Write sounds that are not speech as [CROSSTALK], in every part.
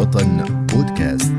وطن بودكاست.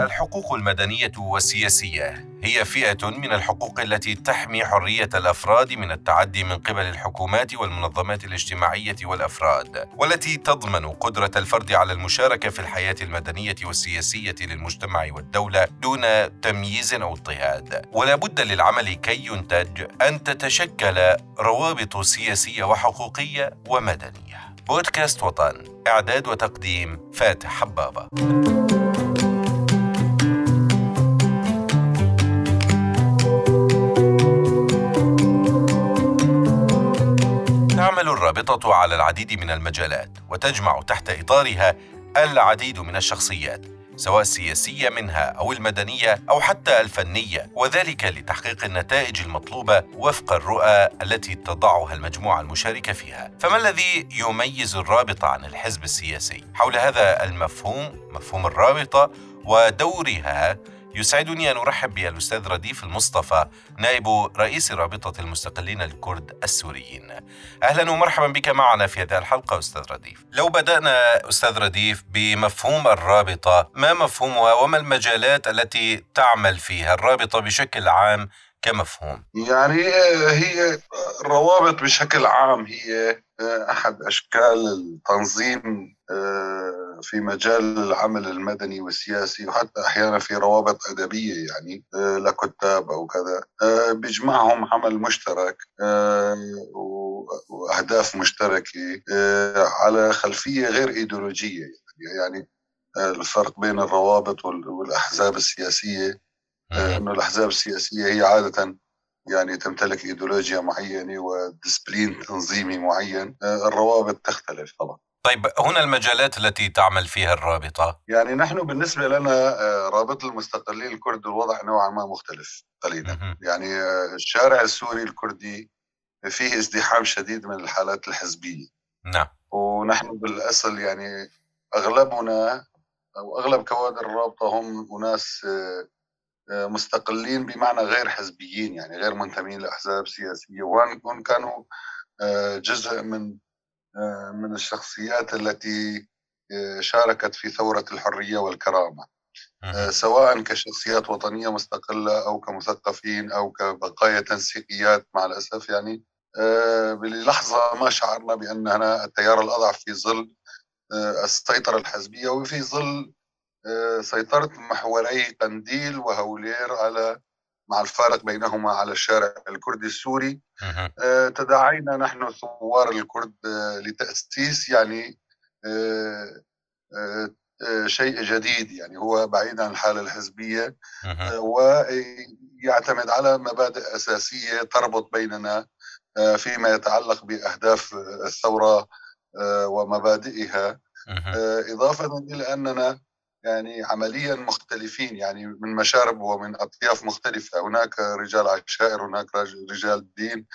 الحقوق المدنية والسياسية. هي فئة من الحقوق التي تحمي حرية الأفراد من التعدي من قبل الحكومات والمنظمات الاجتماعية والأفراد والتي تضمن قدرة الفرد على المشاركة في الحياة المدنية والسياسية للمجتمع والدولة دون تمييز أو اضطهاد. ولا بد للعمل كي ينتج أن تتشكل روابط سياسية وحقوقية ومدنية. بودكاست وطن إعداد وتقديم فاتح حبابة. الرابطة على العديد من المجالات وتجمع تحت إطارها العديد من الشخصيات سواء السياسية منها أو المدنية أو حتى الفنية وذلك لتحقيق النتائج المطلوبة وفق الرؤى التي تضعها المجموعة المشاركة فيها فما الذي يميز الرابطة عن الحزب السياسي؟ حول هذا المفهوم مفهوم الرابطة ودورها يسعدني أن أرحب بالأستاذ رديف المصطفى نائب رئيس رابطة المستقلين الكرد السوريين. أهلا ومرحبا بك معنا في هذه الحلقة أستاذ رديف. لو بدأنا أستاذ رديف بمفهوم الرابطة ما مفهومها وما المجالات التي تعمل فيها الرابطة بشكل عام كمفهوم. يعني هي الروابط بشكل عام هي أحد أشكال التنظيم في مجال العمل المدني والسياسي وحتى أحيانا في روابط أدبية يعني آه، لكتاب أو كذا. آه، بيجمعهم عمل مشترك آه، وأهداف مشتركة على خلفية غير إيديولوجية يعني. الفرق بين الروابط والأحزاب السياسية انه الأحزاب السياسية هي عادة يعني تمتلك إيديولوجيا معينة وديسبلين تنظيمي معين. الروابط تختلف طبعا. طيب هنا المجالات التي تعمل فيها الرابطة؟ يعني نحن بالنسبة لنا آه، رابطة المستقلين الكرد الوضع نوعا ما مختلف قليلا. يعني الشارع السوري الكردي فيه ازدحام شديد من الحالات الحزبية. نعم. ونحن بالأصل يعني أغلبنا أو أغلب كوادر الرابطة هم أناس مستقلين بمعنى غير حزبيين يعني غير منتمين لأحزاب سياسية. وان كانوا جزء من آه، من الشخصيات التي آه، شاركت في ثورة الحرية والكرامة. آه، سواء كشخصيات وطنية مستقلة أو كمثقفين أو كبقايا تنسيقيات مع الأسف يعني بلحظة ما شعرنا بأننا التيار الأضعف في ظل السيطرة الحزبية وفي ظل سيطرة محوري قنديل وهولير على مع الفارق بينهما على الشارع الكردي السوري. آه، تداعينا نحن ثوار الكرد آه، لتأسيس يعني آه، شيء جديد يعني هو بعيد عن الحالة الحزبية. ويعتمد على مبادئ أساسية تربط بيننا فيما يتعلق بأهداف الثورة ومبادئها. إضافة إلى أننا يعني عمليا مختلفين يعني من مشارب ومن أطياف مختلفة هناك رجال عشائر هناك رجال دين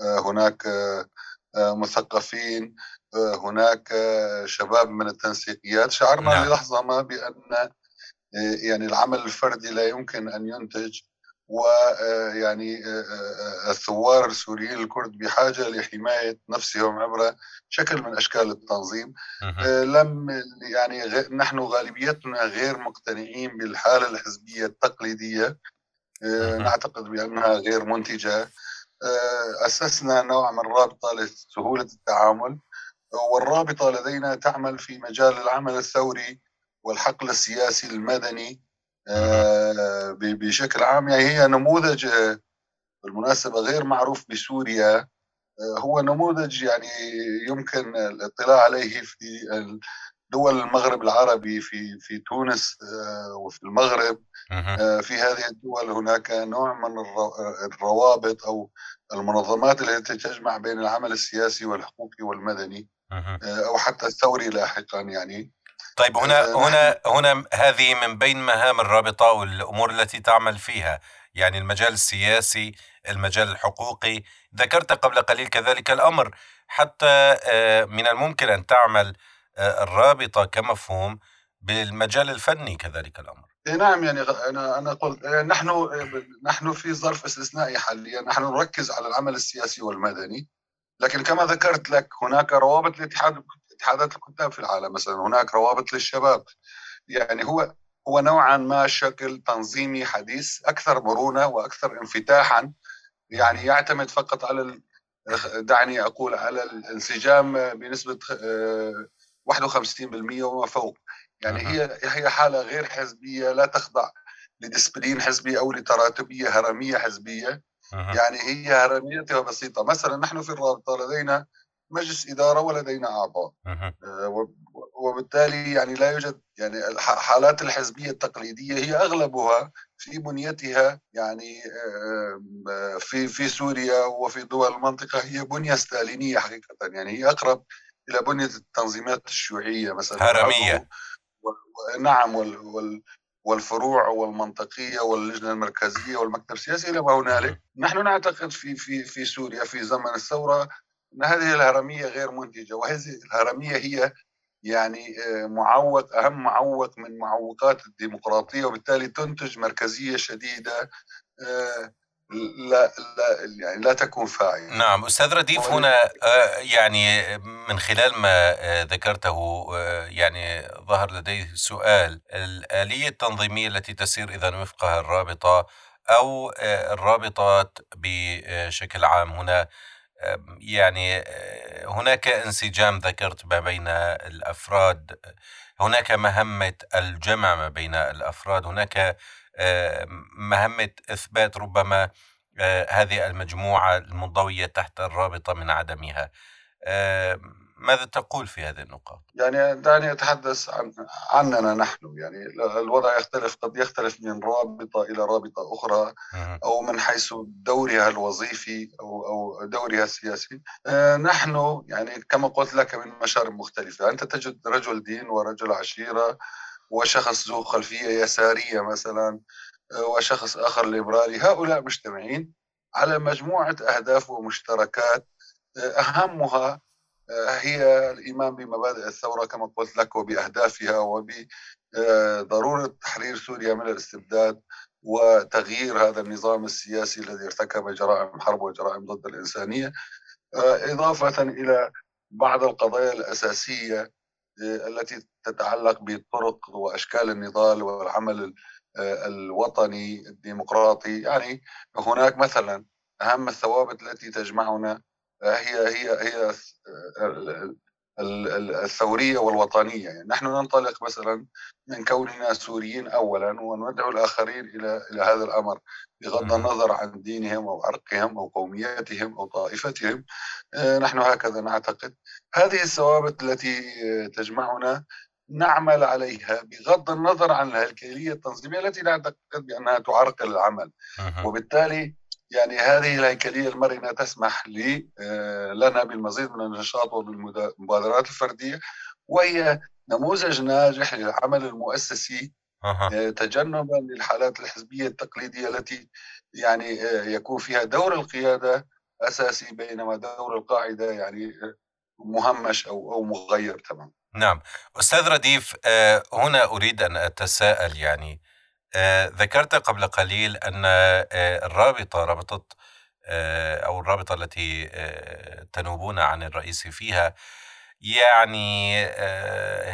آه، هناك آه، آه، مثقفين هناك شباب من التنسيقيات شعرنا نعم. للحظة ما بأن يعني العمل الفردي لا يمكن أن ينتج ويعني آه، آه، آه، الثوار السوريين الكرد بحاجة لحماية نفسهم عبر شكل من أشكال التنظيم. لم يعني نحن غالبيتنا غير مقتنعين بالحالة الحزبية التقليدية. نعتقد بأنها غير منتجة. أسسنا نوع من الرابطه لسهولة التعامل. والرابطة لدينا تعمل في مجال العمل الثوري والحقل السياسي المدني. بشكل عام. يعني هي نموذج آه، بالمناسبة غير معروف بسوريا. آه، هو نموذج يعني يمكن الاطلاع عليه في دول المغرب العربي في في تونس وفي المغرب. في هذه الدول هناك نوع من الروابط أو المنظمات التي تجمع بين العمل السياسي والحقوقي والمدني أو حتى الثوري لاحقا يعني. طيب هنا آه، هنا هنا هذه من بين مهام الرابطة والأمور التي تعمل فيها يعني المجال السياسي المجال الحقوقي. ذكرت قبل قليل كذلك الأمر. حتى آه، من الممكن أن تعمل آه، الرابطة كمفهوم بالمجال الفني كذلك الأمر. إيه نعم يعني أنا أنا قلت إيه نحن نحن في ظرف استثنائي حاليا. نحن نركز على العمل السياسي والمدني. لكن كما ذكرت لك هناك روابط لاتحاد اتحادات الكتاب في العالم مثلا هناك روابط للشباب. يعني هو هو نوعا ما شكل تنظيمي حديث أكثر مرونة وأكثر انفتاحا. يعني يعتمد فقط على دعني أقول على الانسجام بنسبة 51% آه، وما فوق. يعني هي هي حالة غير حزبية لا تخضع لديسبلين حزبي أو لتراتبية هرمية حزبية. يعني هي هرميتها بسيطة. مثلا نحن في الرابطة لدينا مجلس إدارة ولدينا أعضاء. آه، وبالتالي يعني لا يوجد يعني الحالات الحزبية التقليدية هي أغلبها في بنيتها يعني آه، في في سوريا وفي دول المنطقة هي بنية ستالينية حقيقة. يعني هي أقرب إلى بنية التنظيمات الشيوعية مثلا. هرمية. نعم وال وال والفروع والمنطقية واللجنة المركزية والمكتب السياسي إلى ما هنالك، نحن نعتقد في في في سوريا في زمن الثورة إن هذه الهرمية غير منتجة وهذه الهرمية هي يعني آه، معوق أهم معوق من معوقات الديمقراطية وبالتالي تنتج مركزية شديدة آه، لا لا يعني لا تكون فاعله نعم أستاذ رديف هنا آه، يعني من خلال ما ذكرته يعني ظهر لدي سؤال الآلية التنظيمية التي تسير إذا وفقها الرابطة أو الرابطات بشكل عام هنا يعني هناك انسجام ذكرت ما بين الأفراد هناك مهمة الجمع ما بين الأفراد هناك آه، مهمة إثبات ربما آه، هذه المجموعة المنضويه تحت الرابطة من عدمها. ماذا تقول في هذه النقاط؟ يعني دعني أتحدث عن عننا نحن. يعني الوضع يختلف قد يختلف من رابطة إلى رابطة أخرى أو من حيث دورها الوظيفي أو أو دورها السياسي. آه، نحن يعني كما قلت لك من مشارب مختلفة. أنت تجد رجل دين ورجل عشيرة وشخص ذو خلفية يسارية مثلا آه، وشخص آخر ليبرالي. هؤلاء مجتمعين على مجموعة أهداف ومشتركات آه، أهمها هي الإيمان بمبادئ الثورة كما قلت لك وبأهدافها وبضرورة تحرير سوريا من الاستبداد وتغيير هذا النظام السياسي الذي ارتكب جرائم حرب وجرائم ضد الإنسانية. إضافة إلى بعض القضايا الأساسية التي تتعلق بالطرق وأشكال النضال والعمل الوطني الديمقراطي. يعني هناك مثلا أهم الثوابت التي تجمعنا هي هي هي الثورية والوطنية. يعني نحن ننطلق مثلا من كوننا سوريين اولا وندعو الآخرين إلى إلى هذا الأمر بغض النظر عن دينهم أو عرقهم أو قوميتهم أو طائفتهم. آه، نحن هكذا نعتقد. هذه الثوابت التي تجمعنا نعمل عليها بغض النظر عن الهيكلية التنظيمية التي نعتقد بأنها تعرقل العمل. وبالتالي يعني هذه الهيكليه المرنه تسمح لي آه، لنا بالمزيد من النشاط وبالمبادرات الفردية وهي نموذج ناجح للعمل المؤسسي أه. تجنبا للحالات الحزبية التقليدية التي يعني آه، يكون فيها دور القيادة أساسي بينما دور القاعدة يعني مهمش أو أو مغير تماما. نعم، أستاذ رديف هنا أريد أن أتساءل يعني آه، ذكرت قبل قليل أن آه، الرابطة رابطة آه، أو الرابطة التي تنوبون عن الرئيس فيها يعني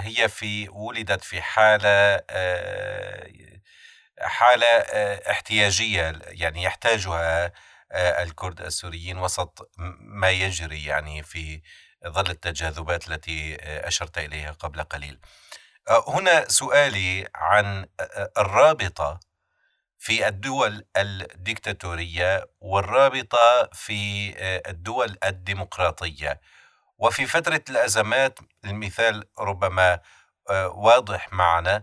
هي في ولدت في حالة حالة احتياجية يعني يحتاجها الكرد السوريين وسط ما يجري يعني في ظل التجاذبات التي أشرت إليها قبل قليل. آه، هنا سؤالي عن آه، آه، الرابطة في الدول الديكتاتورية والرابطة في الدول الديمقراطية وفي فترة الأزمات المثال ربما واضح معنا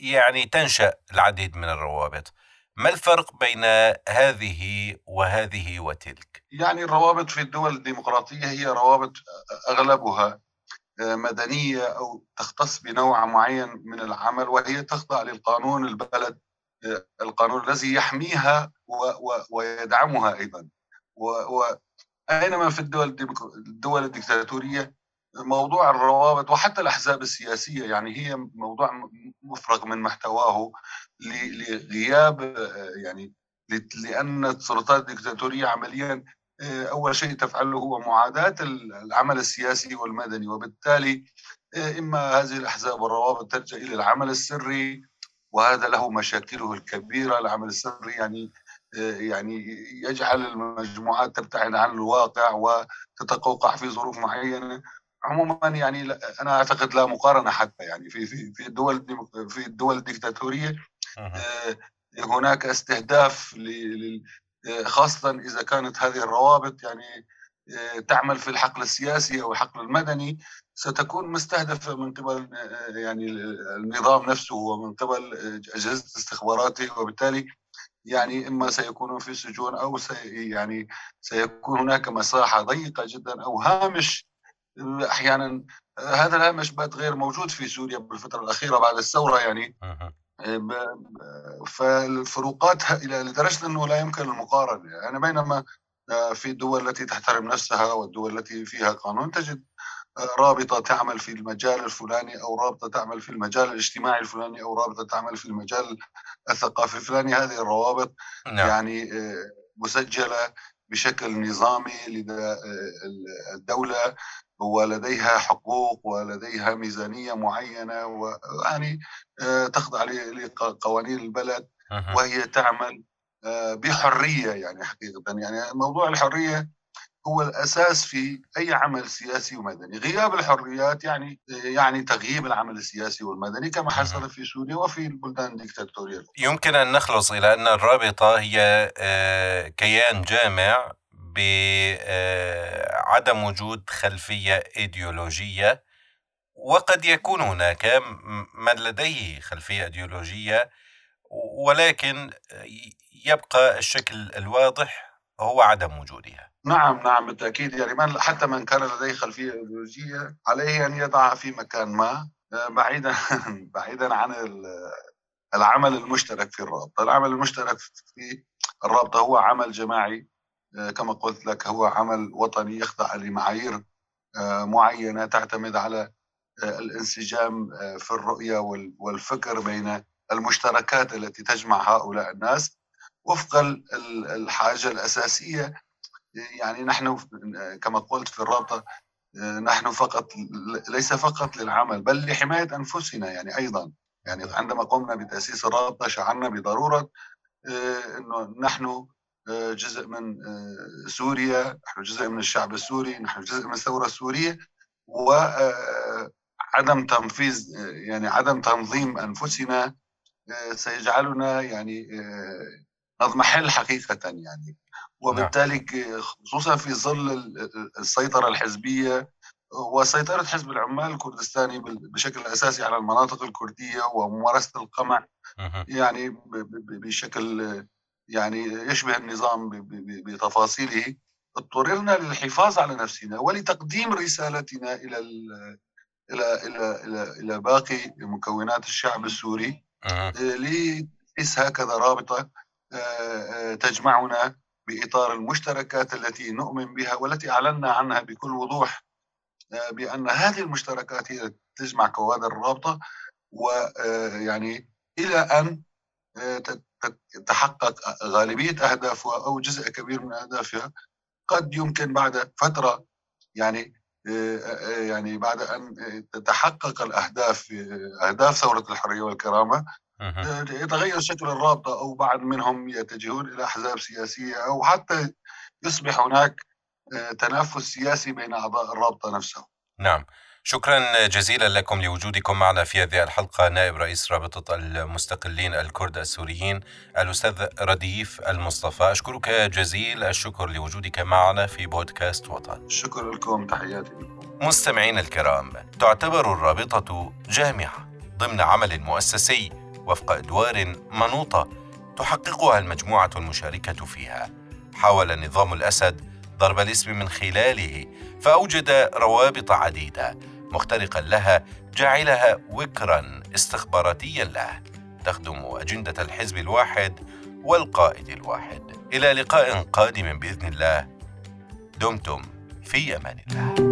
يعني تنشأ العديد من الروابط ما الفرق بين هذه وهذه وتلك؟ يعني الروابط في الدول الديمقراطية هي روابط أغلبها مدنية أو تختص بنوع معين من العمل وهي تخضع للقانون البلد القانون الذي يحميها ويدعمها أيضا. واينما في الدول الدول الديكتاتوريه موضوع الروابط وحتى الأحزاب السياسية يعني هي موضوع مفرغ من محتواه لغياب يعني لأن السلطات الدكتاتورية عمليا أول شيء تفعله هو معاداة العمل السياسي والمدني وبالتالي إما هذه الأحزاب والروابط تلجأ إلى العمل السري وهذا له مشاكله الكبيرة. العمل السري يعني يعني يجعل المجموعات تبتعد عن الواقع وتتقوقع في ظروف معينة. عموما يعني أنا أعتقد لا مقارنة حتى يعني في في في الدول في الدول الديكتاتوريه آه، هناك استهداف خاصة إذا كانت هذه الروابط يعني آه، تعمل في الحقل السياسي أو الحقل المدني ستكون مستهدفة من قبل آه، يعني النظام نفسه ومن قبل أجهزة استخباراته وبالتالي يعني إما سيكونون في سجون أو سي يعني سيكون هناك مساحة ضيقة جدا أو هامش أحيانا هذا الهامش بات غير موجود في سوريا بالفترة الأخيرة بعد الثورة يعني. فالفروقات إلى لدرجة أنه لا يمكن المقارنة. يعني بينما في الدول التي تحترم نفسها والدول التي فيها قانون تجد رابطة تعمل في المجال الفلاني أو رابطة تعمل في المجال الاجتماعي الفلاني أو رابطة تعمل في المجال الثقافي الفلاني. هذه الروابط نعم. يعني مسجلة بشكل نظامي لدى الدولة. ولديها حقوق ولديها ميزانية معينة ويعني آه، تخضع لقوانين البلد وهي تعمل آه، بحرية يعني حقيقة. يعني موضوع الحرية هو الأساس في أي عمل سياسي ومدني. غياب الحريات يعني يعني تغييب العمل السياسي والمدني كما حصل في سوريا وفي البلدان الديكتاتورية يمكن أن نخلص إلى أن الرابطة هي آه، كيان جامع بعدم وجود خلفية إيديولوجية وقد يكون هناك من لديه خلفية إيديولوجية ولكن يبقى الشكل الواضح هو عدم وجودها. نعم نعم بالتأكيد. يعني من حتى من كان لديه خلفية إيديولوجية عليه أن يضعها في مكان ما بعيدا [LAUGHS] بعيدا عن العمل المشترك في الرابطة، العمل المشترك في الرابطة هو عمل جماعي آه، كما قلت لك هو عمل وطني يخضع لمعايير آه، معينة تعتمد على آه، الانسجام في الرؤية والفكر بين المشتركات التي تجمع هؤلاء الناس. وفق الحاجة الأساسية يعني نحن كما قلت في الرابطة نحن فقط ليس فقط للعمل بل لحماية أنفسنا يعني أيضا. يعني عندما قمنا بتأسيس الرابطة شعرنا بضرورة إنه نحن جزء من آه، سوريا نحن جزء من الشعب السوري نحن جزء من الثورة السورية وعدم آه، تنفيذ آه، يعني عدم تنظيم أنفسنا سيجعلنا يعني نضمحل حقيقة يعني. وبالتالي خصوصا في ظل السيطرة الحزبية وسيطرة حزب العمال الكردستاني بشكل أساسي على المناطق الكردية وممارسة القمع يعني بشكل يعني يشبه النظام بتفاصيله اضطررنا للحفاظ على نفسنا ولتقديم رسالتنا إلى إلى إلى إلى إلى باقي مكونات الشعب السوري آه، لتأسيس هكذا رابطة آه، آه، تجمعنا بإطار المشتركات التي نؤمن بها والتي أعلنا عنها بكل وضوح بأن هذه المشتركات هي تجمع كوادر الرابطه ويعني إلى أن تتحقق غالبية أهدافها أو جزء كبير من أهدافها. قد يمكن بعد فترة يعني يعني بعد أن تتحقق الأهداف أهداف ثورة الحرية والكرامة يتغير شكل الرابطة أو بعض منهم يتجهون إلى أحزاب سياسية أو حتى يصبح هناك تنافس سياسي بين أعضاء الرابطة نفسها. نعم. شكرا جزيلا لكم لوجودكم معنا في هذه الحلقة نائب رئيس رابطة المستقلين الكرد السوريين الأستاذ رديف المصطفى. أشكرك جزيل الشكر لوجودك معنا في بودكاست وطن. شكرا لكم تحياتي مستمعين الكرام تعتبر الرابطة جامعة ضمن عمل مؤسسي وفق أدوار منوطة تحققها المجموعة المشاركة فيها. حاول نظام الأسد ضرب الاسم من خلاله فأوجد روابط عديدة. مخترقا لها جعلها وكرا استخباراتيا له تخدم أجندة الحزب الواحد والقائد الواحد. إلى لقاء قادم بإذن الله. دمتم في أمان الله.